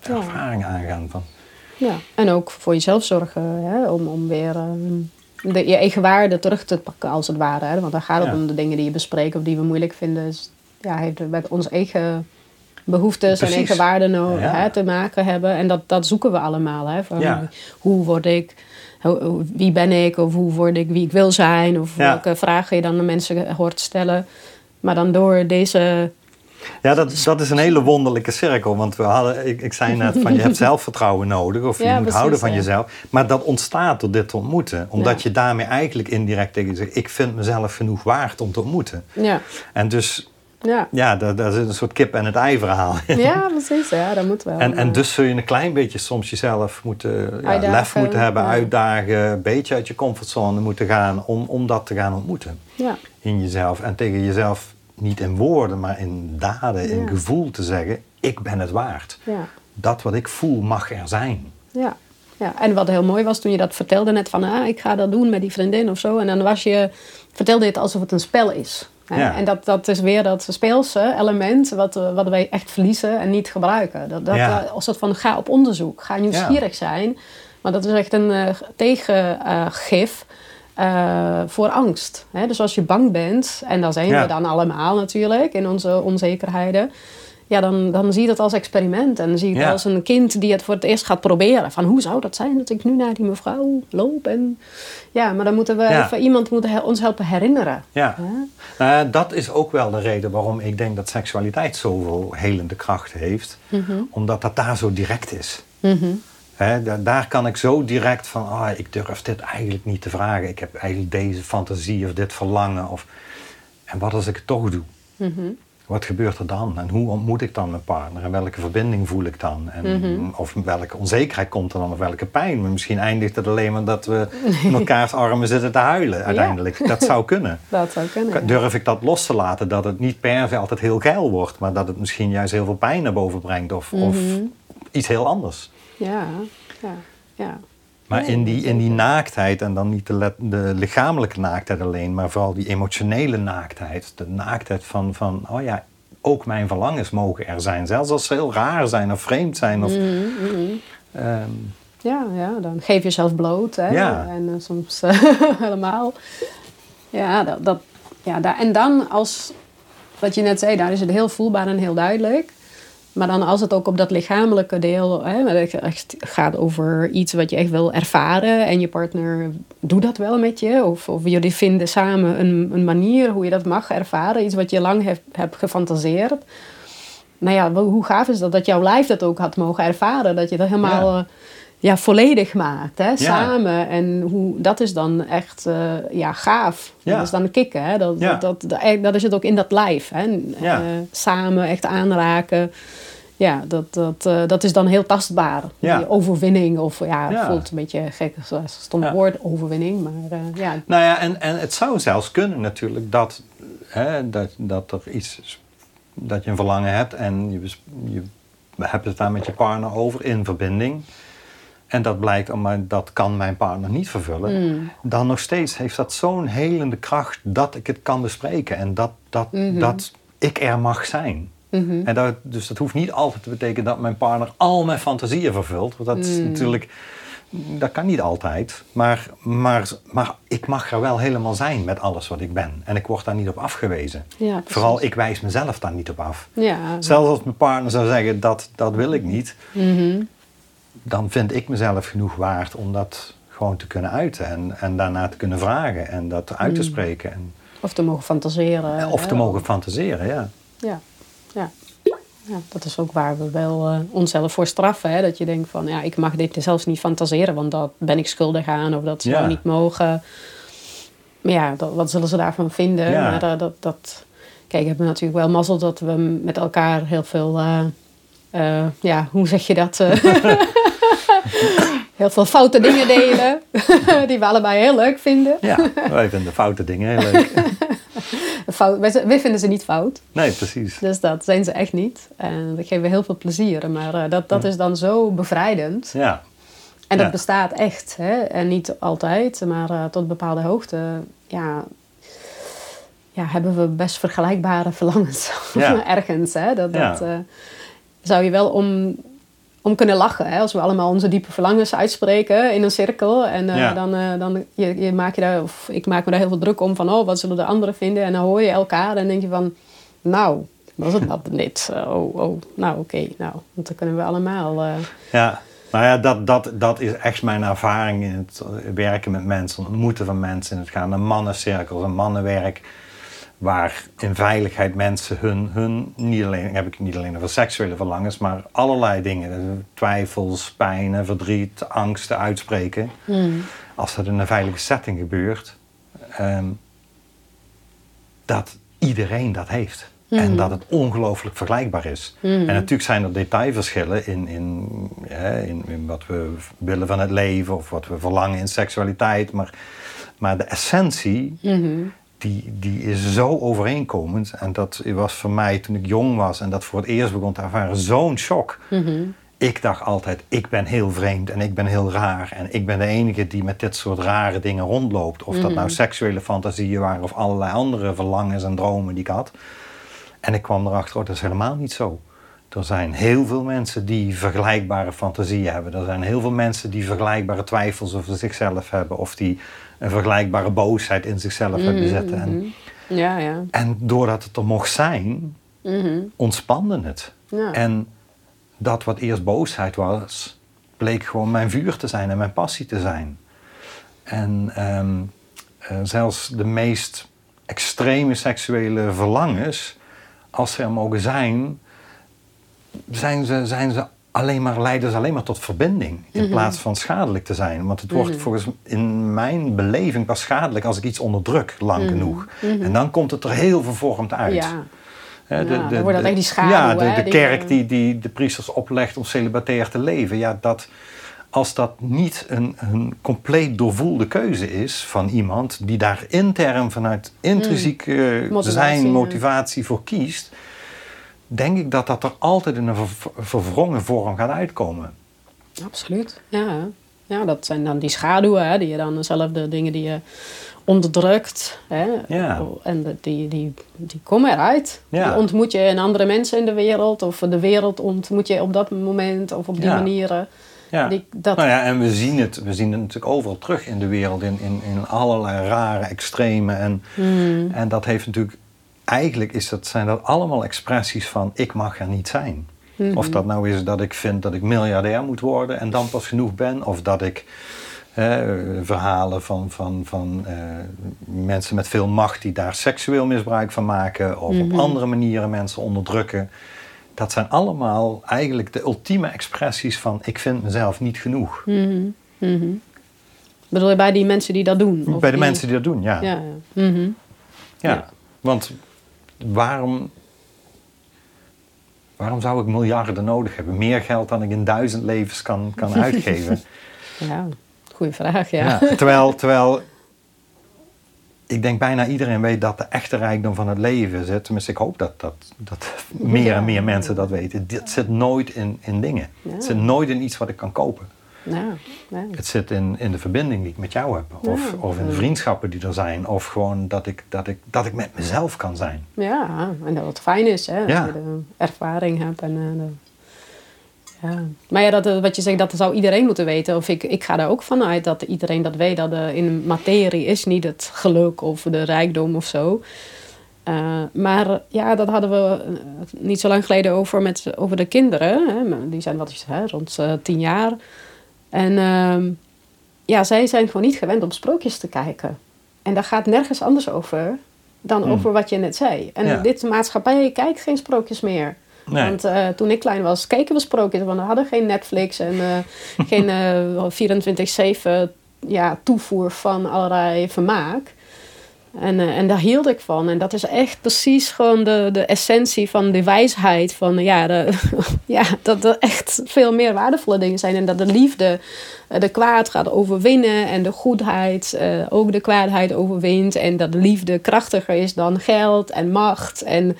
Ja. ervaring aangaan. Van. Ja, en ook voor jezelf zorgen hè, om, om weer ehm, de, je eigen waarde terug te pakken, als het ware. Hè? Want dan gaat het Ja. om de dingen die je bespreekt of die we moeilijk vinden. Dus, ja, heeft met onze eigen behoeftes Precies. en eigen waarden Ja. hè, te maken hebben. En dat, dat zoeken we allemaal. Hè? Van Ja. Hoe word ik, hoe- wie ben ik, of hoe word ik wie ik wil zijn, of welke vragen je dan de mensen hoort stellen. Maar dan door deze Ja, dat, dat is een hele wonderlijke cirkel. Want we hadden, ik, ik zei net van je hebt zelfvertrouwen nodig. Of je Ja, moet precies, houden van ja. jezelf. Maar dat ontstaat door dit te ontmoeten. Omdat Ja. je daarmee eigenlijk indirect tegen je zegt... ik vind mezelf genoeg waard om te ontmoeten. Ja, En dus, ja. ja, daar, daar zit een soort kip en het ei verhaal in. ja precies. Ja, dat moet wel. En, en dus zul je een klein beetje soms jezelf moeten, ja, lef moeten hebben, ja. uitdagen, een beetje uit je comfortzone moeten gaan om, om dat te gaan ontmoeten ja. in jezelf. En tegen jezelf niet in woorden, maar in daden, in gevoel te zeggen, ik ben het waard. Ja. Dat wat ik voel mag er zijn. Ja. ja, en wat heel mooi was toen je dat vertelde net van ah, ik ga dat doen met die vriendin of zo. En dan was je, vertelde je het alsof het een spel is. Ja. En dat, dat is weer dat speelse element wat, we- wat wij echt verliezen en niet gebruiken. Dat, dat, Ja. eh, als soort van ga op onderzoek, ga nieuwsgierig zijn. Maar dat is echt een eh, tegengif eh, voor angst. Hè? Dus als je bang bent, en daar zijn we dan allemaal natuurlijk in onze onzekerheden. Ja, dan, dan zie je dat als experiment. En dan zie je het Ja. als een kind die het voor het eerst gaat proberen. Van hoe zou dat zijn dat ik nu naar die mevrouw loop? En, ja, maar dan moeten we Ja. even iemand moeten he- ons helpen herinneren. Ja. Ja, dat is ook wel de reden waarom ik denk dat seksualiteit zoveel helende kracht heeft. Omdat dat daar zo direct is. Mhm. Daar kan ik zo direct van, ah, ik durf dit eigenlijk niet te vragen. Ik heb eigenlijk deze fantasie of dit verlangen. Of... En wat als ik het toch doe? Mhm. Wat gebeurt er dan? En hoe ontmoet ik dan mijn partner? En welke verbinding voel ik dan? En, Mhm. Of welke onzekerheid komt er dan? Of welke pijn? Maar misschien eindigt het alleen maar dat we in elkaars armen zitten te huilen uiteindelijk. Dat zou kunnen. Dat zou kunnen. Durf ik dat los te laten? Dat het niet per se altijd heel geil wordt. Maar dat het misschien juist heel veel pijn naar boven brengt. Of, of Mhm. iets heel anders. Ja, ja, ja. Maar in die, in die naaktheid, en dan niet de, de lichamelijke naaktheid alleen, maar vooral die emotionele naaktheid. De naaktheid van, van, oh ja, ook mijn verlangens mogen er zijn. Zelfs als ze heel raar zijn of vreemd zijn. Of, Mhm, mhm. ehm, Ja, ja, dan geef jezelf bloot. Hè? Ja. En eh, soms eh, helemaal. Ja, dat, dat, ja daar, en dan als, wat je net zei, daar is het heel voelbaar en heel duidelijk. Maar dan als het ook op dat lichamelijke deel hè, echt gaat over iets wat je echt wil ervaren en je partner doet dat wel met je, of, of jullie vinden samen een, een manier hoe je dat mag ervaren, iets wat je lang hebt, hebt gefantaseerd. Nou ja, hoe gaaf is dat dat jouw lijf dat ook had mogen ervaren, dat je dat helemaal Ja. Eh, ja, volledig maakt, hè, samen. En hoe, dat is dan echt uh, ja, gaaf. Ja. Dat is dan kicken, hè. Dat, Ja. dat, dat, dat, is het ook in dat lijf, hè. Eh, samen echt aanraken. Ja, dat, dat, eh, dat is dan heel tastbaar. Die overwinning, of ja, het voelt een beetje gek, zo'n stom Ja. woord, overwinning. Maar eh, ja, Nou ja, en, en het zou zelfs kunnen natuurlijk dat, hè, dat, dat er iets dat je een verlangen hebt en je, je hebt het daar met je partner over in verbinding. En dat blijkt, maar dat kan mijn partner niet vervullen. Mm. Dan nog steeds heeft dat zo'n helende kracht dat ik het kan bespreken. En dat, dat, Mhm. dat ik er mag zijn. Mhm. En dat, dus dat hoeft niet altijd te betekenen dat mijn partner al mijn fantasieën vervult. Want dat is Mm. natuurlijk, dat kan niet altijd. Maar, maar, maar ik mag er wel helemaal zijn met alles wat ik ben. En ik word daar niet op afgewezen. ja. Vooral ik wijs mezelf daar niet op af. Ja. Zelfs als mijn partner zou zeggen dat, dat wil ik niet. Mhm. Dan vind ik mezelf genoeg waard om dat gewoon te kunnen uiten. En, en daarna te kunnen vragen en dat uit te Mm. spreken. En, Of te mogen fantaseren. of hè. te mogen fantaseren, ja. Ja, ja. ja, dat is ook waar we wel eh, onszelf voor straffen. Hè? Dat je denkt van, ja, ik mag dit zelfs niet fantaseren, want dat ben ik schuldig aan of dat zou Ja. niet mogen. Maar ja, dat, wat zullen ze daarvan vinden? Ja. Maar eh, dat, dat, kijk, we hebben natuurlijk wel mazzel dat we met elkaar heel veel, eh, eh, ja, hoe zeg je dat? heel veel foute dingen delen, die we allebei heel leuk vinden. Ja, wij vinden foute dingen heel leuk. Fout, wij, wij vinden ze niet fout. Nee, precies. Dus dat zijn ze echt niet. En dat geeft heel veel plezier. Maar eh, dat, dat is dan zo bevrijdend. Ja, En dat Ja. bestaat echt. Hè? En niet altijd, maar eh, tot bepaalde hoogte. Ja, ja, hebben we best vergelijkbare verlangens. Ja. Ergens. Hè? Dat, Ja. dat eh, zou je wel om, om kunnen lachen. Hè? Als we allemaal onze diepe verlangens uitspreken in een cirkel. En eh, Ja. dan, eh, dan je, je maak je daar, of ik maak me daar heel veel druk om van, oh, wat zullen de anderen vinden? En dan hoor je elkaar en denk je van, nou, was het dat niet? Oh, oh, nou oké, nou, want dan kunnen we allemaal. eh, ja. Nou ja, dat, dat, dat is echt mijn ervaring in het werken met mensen, ontmoeten van mensen. In het gaan naar mannencirkels, een mannenwerk. Waar in veiligheid mensen hun, hun niet alleen, heb ik niet alleen over seksuele verlangens, maar allerlei dingen. Twijfels, pijnen, verdriet, angsten uitspreken. hmm. als dat in een veilige setting gebeurt, ehm, dat iedereen dat heeft. En Mhm. dat het ongelooflijk vergelijkbaar is. Mhm. En natuurlijk zijn er detailverschillen in, in, in, in wat we willen van het leven of wat we verlangen in seksualiteit. Maar, maar de essentie, Mhm. Die, die is zo overeenkomend. En dat was voor mij toen ik jong was en dat voor het eerst begon te ervaren zo'n shock. Mhm. Ik dacht altijd, ik ben heel vreemd en ik ben heel raar. En ik ben de enige die met dit soort rare dingen rondloopt. Of dat nou seksuele fantasieën waren of allerlei andere verlangens en dromen die ik had. En ik kwam erachter, oh, dat is helemaal niet zo. Er zijn heel veel mensen die vergelijkbare fantasieën hebben. Er zijn heel veel mensen die vergelijkbare twijfels over zichzelf hebben. Of die een vergelijkbare boosheid in zichzelf hebben zitten. En, Ja, ja. en doordat het er mocht zijn, Mhm. ontspande het. ja. En dat wat eerst boosheid was, bleek gewoon mijn vuur te zijn en mijn passie te zijn. En ehm, eh, zelfs de meest extreme seksuele verlangens, als ze er mogen zijn, zijn ze, zijn ze alleen maar, leiden ze alleen maar tot verbinding. In plaats van schadelijk te zijn. Want het wordt volgens in mijn beleving pas schadelijk als ik iets onderdruk lang genoeg. En dan komt het er heel vervormd uit. ja. Ja, dan wordt dat echt die schaduw, Ja, de, de die, kerk eh, die, die de priesters oplegt om celibatair te leven. Ja, dat, als dat niet een, een compleet doorvoelde keuze is van iemand die daar intern vanuit intrinsiek eh, Mm. Motivatie, zijn motivatie voor kiest, denk ik dat dat er altijd in een ver- verwrongen vorm gaat uitkomen. Absoluut. Ja. ja, dat zijn dan die schaduwen, hè, die je dan zelf de dingen die je onderdrukt. Hè, Ja. En die, die, die komen eruit. Ja. Die ontmoet je in andere mensen in de wereld. Of de wereld ontmoet je op dat moment of op die Ja. manieren. Ja. Die, dat, Nou ja, en we zien het, we zien het natuurlijk overal terug in de wereld, in, in, in allerlei rare extreme. En, Hmm. en dat heeft natuurlijk, eigenlijk is dat, zijn dat allemaal expressies van ik mag er niet zijn. Mhm. Of dat nou is dat ik vind dat ik miljardair moet worden en dan pas genoeg ben. Of dat ik eh, verhalen van, van, van eh, mensen met veel macht die daar seksueel misbruik van maken. Of Mhm. op andere manieren mensen onderdrukken. dat zijn allemaal eigenlijk de ultieme expressies van ik vind mezelf niet genoeg. Mhm. Mhm. Bedoel je bij die mensen die dat doen? Bij de die- mensen die dat doen, ja. Ja, ja. Mhm. Ja, Ja. want waarom, waarom zou ik miljarden nodig hebben? Meer geld dan ik in duizend levens kan, kan uitgeven. ja. goede vraag, ja. ja. terwijl, terwijl ik denk bijna iedereen weet dat de echte rijkdom van het leven zit. Tenminste, ik hoop dat, dat, dat meer en meer mensen dat weten. Dit zit nooit in, in dingen. Het zit nooit in iets wat ik kan kopen. Ja, ja. Het zit in, in de verbinding die ik met jou heb. Of, of in de vriendschappen die er zijn. Of gewoon dat ik, dat ik, dat ik met mezelf kan zijn. Ja, en dat het fijn is, hè, dat je de ervaring hebt. En, eh, de- ja. Maar ja, dat, eh, wat je zegt, dat zou iedereen moeten weten. Of ik, ik ga er ook vanuit dat iedereen dat weet. Dat er in materie is niet het geluk of de rijkdom of zo. Eh, maar ja, dat hadden we eh, niet zo lang geleden over, met, over de kinderen. Hè. Die zijn wat is hè, rond eh, tien jaar. En ehm, ja, zij zijn gewoon niet gewend om sprookjes te kijken. En daar gaat nergens anders over dan Hmm. over wat je net zei. En Ja. dit maatschappij kijkt geen sprookjes meer. Nee. Want eh, toen ik klein was, keken we sprookjes. Want we hadden geen Netflix en eh, geen eh 24-7 ja, toevoer van allerlei vermaak. En, eh, en daar hield ik van. En dat is echt precies gewoon de, de essentie van de wijsheid. Van ja, ja, dat er echt veel meer waardevolle dingen zijn. En dat de liefde eh, de kwaad gaat overwinnen. En de goedheid eh, ook de kwaadheid overwint. En dat de liefde krachtiger is dan geld en macht. En,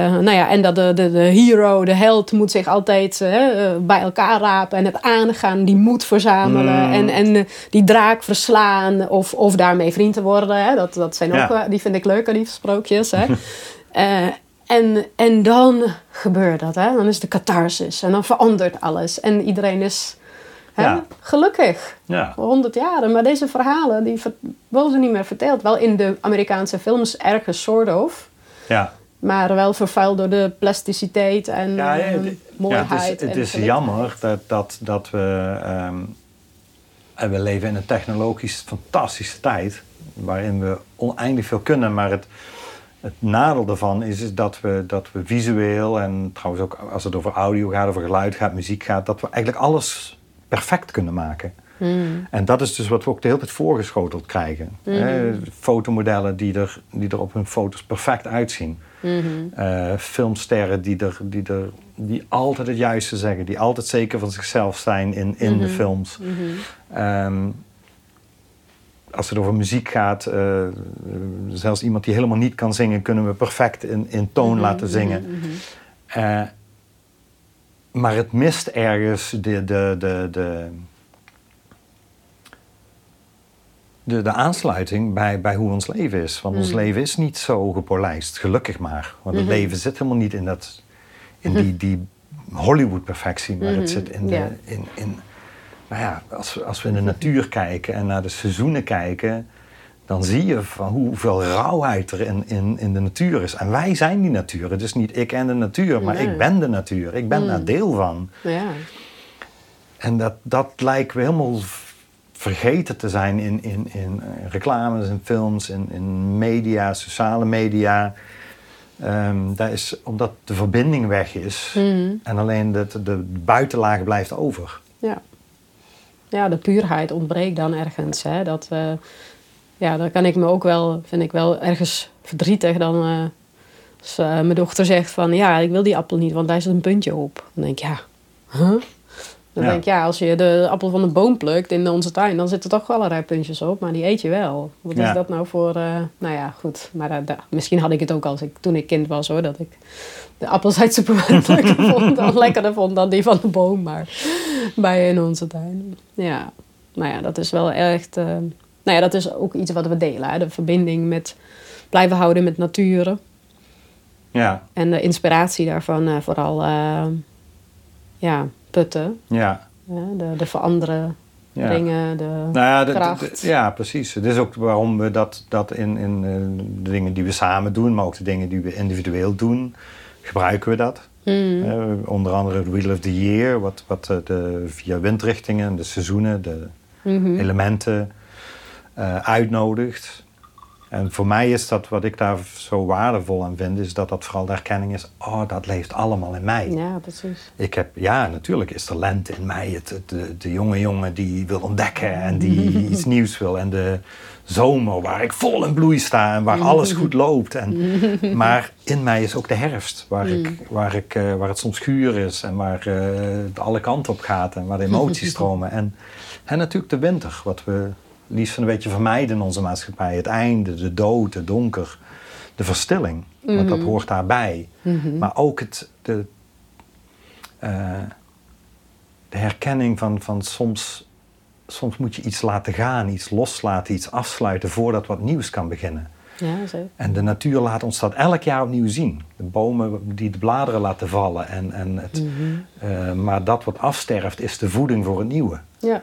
nou ja, en dat de, de, de hero, de held, moet zich altijd eh, eh, bij elkaar rapen. En het aangaan, die moed verzamelen. Mm. En, en eh, die draak verslaan. Of, of daarmee vriend te worden. Hè. Dat, dat zijn ook, Ja. die vind ik leuker, die sprookjes. Hè. Eh, en, en dan gebeurt dat, hè? dan is de catharsis en dan verandert alles. En iedereen is hè, Ja. gelukkig Ja. voor honderd jaren. Maar deze verhalen die worden niet meer verteld. Wel in de Amerikaanse films ergens soort of. Ja. Maar wel vervuild door de plasticiteit en Ja, eh, ja, het- mooiheid. Ja, het is, het en is jammer dat, dat, dat we... ehm, en we leven in een technologisch fantastische tijd... waarin we oneindig veel kunnen, maar het... Het nadeel daarvan is, is dat, we, dat we visueel en trouwens ook als het over audio gaat, over geluid gaat, muziek gaat, dat we eigenlijk alles perfect kunnen maken. Hmm. En dat is dus wat we ook de hele tijd voorgeschoteld krijgen. Hè, fotomodellen die er, die er op hun foto's perfect uitzien. Mhm. Eh, filmsterren die, er, die, er, die altijd het juiste zeggen, die altijd zeker van zichzelf zijn in, in de films. Mhm. Ehm, als het over muziek gaat, eh, zelfs iemand die helemaal niet kan zingen, kunnen we perfect in, in toon laten zingen. Mhm. Eh, maar het mist ergens de, de, de, de, de, de aansluiting bij, bij hoe ons leven is. Want ons Mhm. leven is niet zo gepolijst, gelukkig maar. Want het leven zit helemaal niet in, dat, in die, die Hollywood-perfectie, maar het zit in de. Ja. In, in, nou ja, als we, als we in de natuur kijken en naar de seizoenen kijken, dan zie je van hoeveel rauwheid er in, in, in de natuur is. En wij zijn die natuur. Het is niet ik en de natuur, maar Nee. ik ben de natuur. Ik ben daar deel van. Ja. En dat, dat lijken we helemaal vergeten te zijn in, in, in eh, reclames, in films, in, in media, sociale media. Ehm, dat is omdat de verbinding weg is Mhm. en alleen de, de buitenlaag blijft over. Ja. ja, de puurheid ontbreekt dan ergens. Hè? Dat, eh, ja, daar kan ik me ook wel, vind ik wel ergens verdrietig dan eh, als mijn dochter zegt van ja, ik wil die appel niet, want daar zit een puntje op. Dan denk ik ja, huh? Dan Ja. denk ik ja, als je de appel van de boom plukt in onze tuin, dan zitten er toch allerlei puntjes op, maar die eet je wel. Wat Ja. is dat nou voor, eh, nou ja, goed. Maar eh, da- misschien had ik het ook als ik, toen ik kind was hoor, dat ik de appels uit de supermarkt vond, dan lekkerder vond dan die van de boom, maar bij in onze tuin. Ja, nou ja, dat is wel echt. eh, nou ja, dat is ook iets wat we delen. Hè? De verbinding met blijven houden met natuur. Ja, En de inspiratie daarvan vooral ja, putten. ja. de, de veranderen ja. dingen. De, Nou ja, de- kracht. de- ja, precies. Het is ook waarom we dat, dat in, in eh, de dingen die we samen doen, maar ook de dingen die we individueel doen, gebruiken we dat. Mm, Eh, onder andere het Wheel of the Year, wat, wat eh, de, via windrichtingen, de seizoenen, de mhm. elementen uitnodigt. En voor mij is dat wat ik daar zo waardevol aan vind, is dat dat vooral de erkenning is: oh, dat leeft allemaal in mij. Ja, precies. Ik heb, ja, natuurlijk is lente in mij. Het, het- de, de jonge jongen die wil ontdekken en die iets nieuws wil. En de zomer waar ik vol in bloei sta en waar alles goed loopt. En, maar in mij is ook de herfst, waar, ik, waar, ik, eh, waar het soms guur is en waar eh, het alle kanten op gaat en waar de emoties stromen. En, en natuurlijk de winter, wat we liefst een beetje vermijden in onze maatschappij. Het einde, de dood, het donker, de verstilling. Want dat hoort daarbij. Maar ook het, de, eh, de herkenning van, van soms, soms moet je iets laten gaan, iets loslaten, iets afsluiten voordat wat nieuws kan beginnen. Ja, zeker. En de natuur laat ons dat elk jaar opnieuw zien. De bomen die de bladeren laten vallen. En, en het, eh, maar dat wat afsterft is de voeding voor het nieuwe. Ja.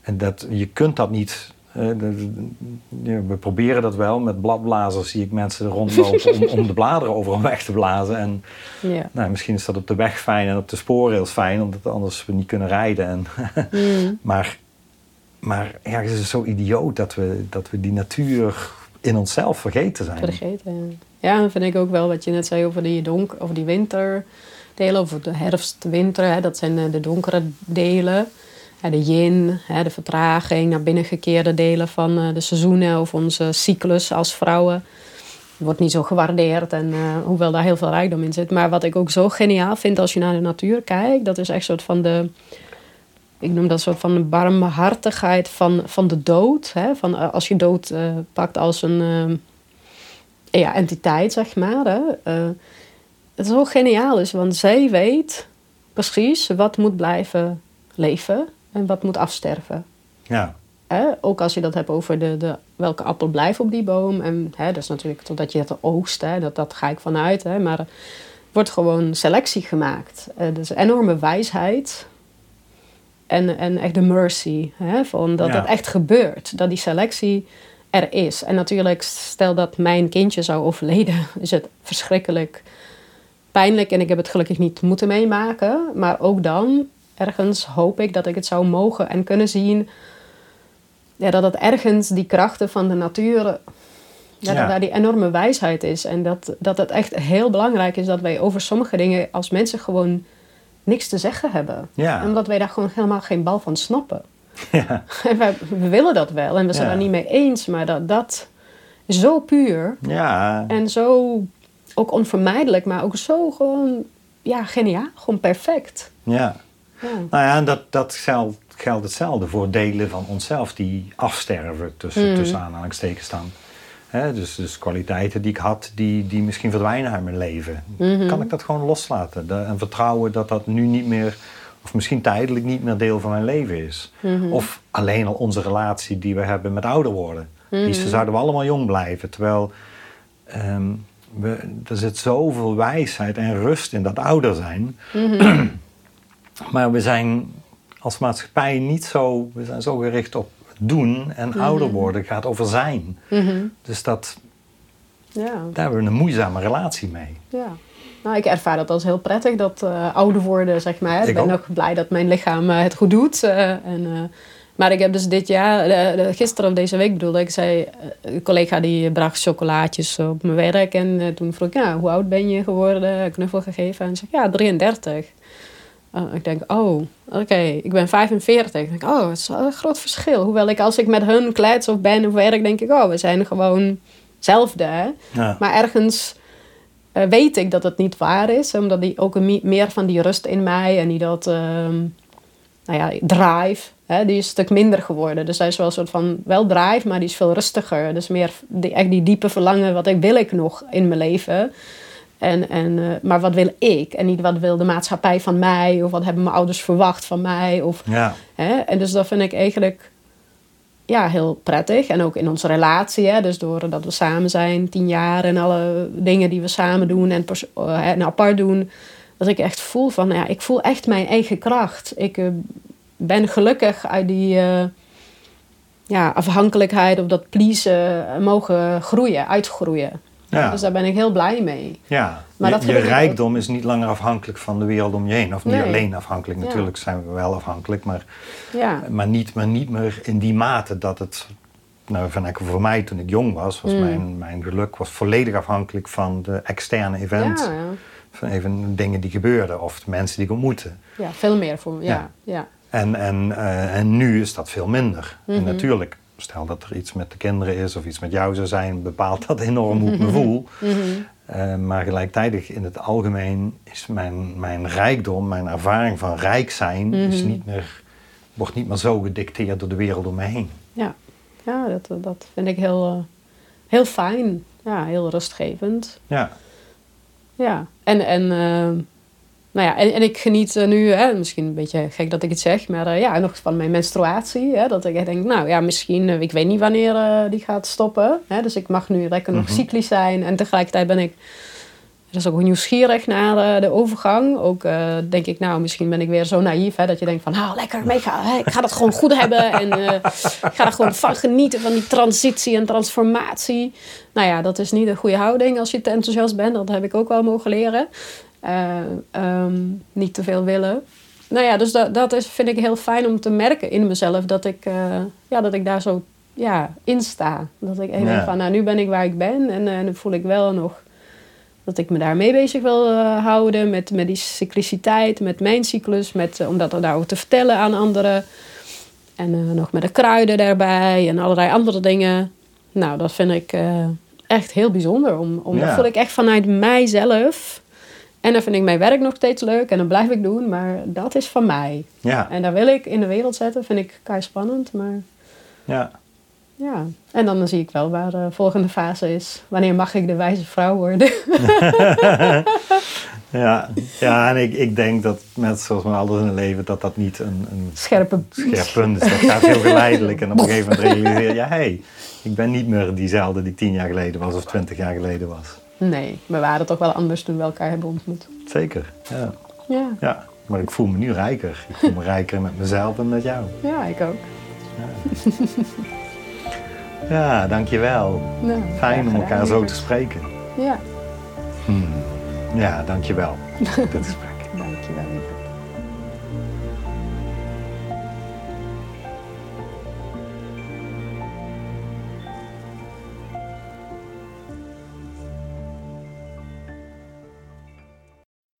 En dat, je kunt dat niet. We proberen dat wel. Met bladblazers zie ik mensen er rondlopen om, om de bladeren overal weg te blazen. En Ja. nou, misschien is dat op de weg fijn en op de spoorrails fijn, omdat anders we niet kunnen rijden. En Mm. maar maar ja, het is zo idioot dat we, dat we die natuur in onszelf vergeten zijn. Vergeten, ja. Ja, vind ik ook wel wat je net zei over die, donk, over die winterdelen, over de herfst, winter. Hè, dat zijn eh, de donkere delen. De yin, de vertraging, naar binnen gekeerde delen van eh, de seizoenen of onze cyclus als vrouwen. Wordt niet zo gewaardeerd, en, eh, hoewel daar heel veel rijkdom in zit. Maar wat ik ook zo geniaal vind als je naar de natuur kijkt, dat is echt een soort van de ik noem dat soort van de barmhartigheid van, van de dood. Hè? Van, eh, als je dood pakt als een ja, entiteit, zeg maar. Hè? Eh, het is zo geniaal is, want zij weet precies wat moet blijven leven en wat moet afsterven. Ja? Ook als je dat hebt over de, de, welke appel blijft op die boom. En hè, dat is natuurlijk totdat je het oogst, hè? Dat, dat ga ik vanuit. Hè? Maar er wordt gewoon selectie gemaakt. Uh, dus enorme wijsheid. En, en echt de mercy. Hè? Van dat Ja. dat echt gebeurt. Dat die selectie er is. En natuurlijk, stel dat mijn kindje zou overleden, is het verschrikkelijk pijnlijk. En ik heb het gelukkig niet moeten meemaken. Maar ook dan, ergens hoop ik dat ik het zou mogen en kunnen zien. Ja, dat het ergens die krachten van de natuur. Ja, Ja. Dat daar die enorme wijsheid is. En dat, dat het echt heel belangrijk is dat wij over sommige dingen als mensen gewoon niks te zeggen hebben. Ja. Omdat wij daar gewoon helemaal geen bal van snappen. ja, En wij, we willen dat wel en we zijn daar niet mee eens, maar dat, dat zo puur ja. en zo ook onvermijdelijk, maar ook zo gewoon, ja, geniaal, gewoon perfect. ja. Ja. Nou ja, en dat, dat geldt, geldt hetzelfde voor delen van onszelf die afsterven, tussen, Mhm. tussen aanhalingstekens staan. Dus, dus kwaliteiten die ik had, die, die misschien verdwijnen uit mijn leven. Mhm. Kan ik dat gewoon loslaten? De- en vertrouwen dat dat nu niet meer, of misschien tijdelijk niet meer deel van mijn leven is. Mhm. Of alleen al onze relatie die we hebben met ouder worden. Mhm. Die zouden we allemaal jong blijven. Terwijl ehm, we, er zit zoveel wijsheid en rust in dat ouder zijn. Mhm. Maar we zijn als maatschappij niet zo, we zijn zo gericht op doen en ouder worden gaat over zijn. Mhm. Dus dat, ja, daar hebben we een moeizame relatie mee. ja. Nou, ik ervaar dat als heel prettig, dat eh, ouder worden, zeg maar. Ik Ik ben ook. blij dat mijn lichaam eh, het goed doet. eh, en, maar ik heb dus dit jaar, gisteren of deze week bedoelde ik, zei, een collega die bracht chocolaatjes op mijn werk. En toen vroeg ik, ja, hoe oud ben je geworden? Knuffel gegeven. En ze zei, ja, 33. Eh, ik denk, oh, oké, ik ben 45. Ik denk, oh, het is wel een groot verschil. Hoewel ik als ik met hun klets of ben of werk, denk ik, oh, we zijn gewoon hetzelfde. Hè? Ja. Maar ergens eh, weet ik dat het niet waar is. Omdat die ook een meer van die rust in mij en die dat, ehm, nou ja, drive, hè, die is een stuk minder geworden. Dus hij is wel een soort van, wel drive, maar die is veel rustiger. Dus meer die, echt die diepe verlangen, wat ik, wil ik nog in mijn leven? En, en, eh, maar wat wil ik? En niet wat wil de maatschappij van mij? Of wat hebben mijn ouders verwacht van mij? Of Ja, Hè? En dus dat vind ik eigenlijk ja, heel prettig. En ook in onze relatie. Hè? Dus doordat we samen zijn, tien jaar en alle dingen die we samen doen en, eh, en apart doen. Dat ik echt voel van, nou ja, ik voel echt mijn eigen kracht. Ik eh, ben gelukkig uit die ja, afhankelijkheid of dat pleasen mogen groeien, uitgroeien. Ja. Dus daar ben ik heel blij mee. ja. Maar je, dat je ook. rijkdom is niet langer afhankelijk van de wereld om je heen. Of niet Nee. alleen afhankelijk, Ja. natuurlijk zijn we wel afhankelijk. Maar, Ja, maar, niet, maar niet meer in die mate dat het nou, van, voor mij toen ik jong was, was Mm. mijn, mijn geluk was volledig afhankelijk van de externe. Ja, ja. Van even dingen die gebeurden of de mensen die ik ontmoette. ja, veel meer voor me. Ja, Ja. ja. En, en, eh, en nu is dat veel minder. En Mhm. natuurlijk, stel dat er iets met de kinderen is of iets met jou zou zijn, bepaalt dat enorm hoe ik me voel. Mhm. Eh, maar gelijktijdig in het algemeen is mijn, mijn rijkdom, mijn ervaring van rijk zijn, is Mhm. niet meer, wordt niet meer zo gedicteerd door de wereld om me heen. Ja, ja dat, dat vind ik heel, eh, heel fijn. Ja, heel rustgevend. Ja, Ja, en, en, eh, nou ja, en, en ik geniet eh, nu, hè, misschien een beetje gek dat ik het zeg, maar eh, ja, nog van mijn menstruatie. Hè, dat ik echt denk, nou ja, misschien, eh, ik weet niet wanneer die gaat stoppen. Hè, dus ik mag nu lekker nog Mhm. cyclisch zijn. En tegelijkertijd ben ik dus ook nieuwsgierig naar de overgang. Ook denk ik, nou, misschien ben ik weer zo naïef, hè, dat je denkt van, nou, lekker, mega, hè, ik ga dat gewoon goed hebben. En ik ga er gewoon van genieten, van die transitie en transformatie. Nou ja, dat is niet een goede houding als je te enthousiast bent. Dat heb ik ook wel mogen leren. Eh, ehm, niet te veel willen. Nou ja, dus dat, dat is, vind ik heel fijn om te merken in mezelf. Dat ik, eh, ja, dat ik daar zo ja, in sta. Dat ik Ja. denk van, nou, nu ben ik waar ik ben. En eh, nu voel ik wel nog dat ik me daarmee bezig wil houden. Met, met die cycliciteit, met mijn cyclus. Met, om dat daarover te vertellen aan anderen. En nog met de kruiden daarbij en allerlei andere dingen. Nou, dat vind ik echt heel bijzonder. Om, om, Dat voel ik echt vanuit mijzelf. En dan vind ik mijn werk nog steeds leuk en dat blijf ik doen. Maar dat is van mij. ja, En daar wil ik in de wereld zetten. Vind ik kei spannend. Maar ja. ja. En dan zie ik wel waar de volgende fase is. Wanneer mag ik de wijze vrouw worden? Ja, ja en ik, ik denk dat net zoals met alles in het leven, dat dat niet een, een Scherpe. scherp punt is. Dat gaat heel geleidelijk. En op een gegeven moment realiseer je, hé, hey, ik ben niet meer diezelfde die tien jaar geleden was of twintig jaar geleden was. Nee, we waren toch wel anders toen we elkaar hebben ontmoet. Zeker, ja. Ja, ja. Maar ik voel me nu rijker. Ik voel me rijker met mezelf en met jou. ja ik ook. Ja, dankjewel. Nou, Fijn om elkaar zo te spreken. Ja. Ja, dankjewel. Dit is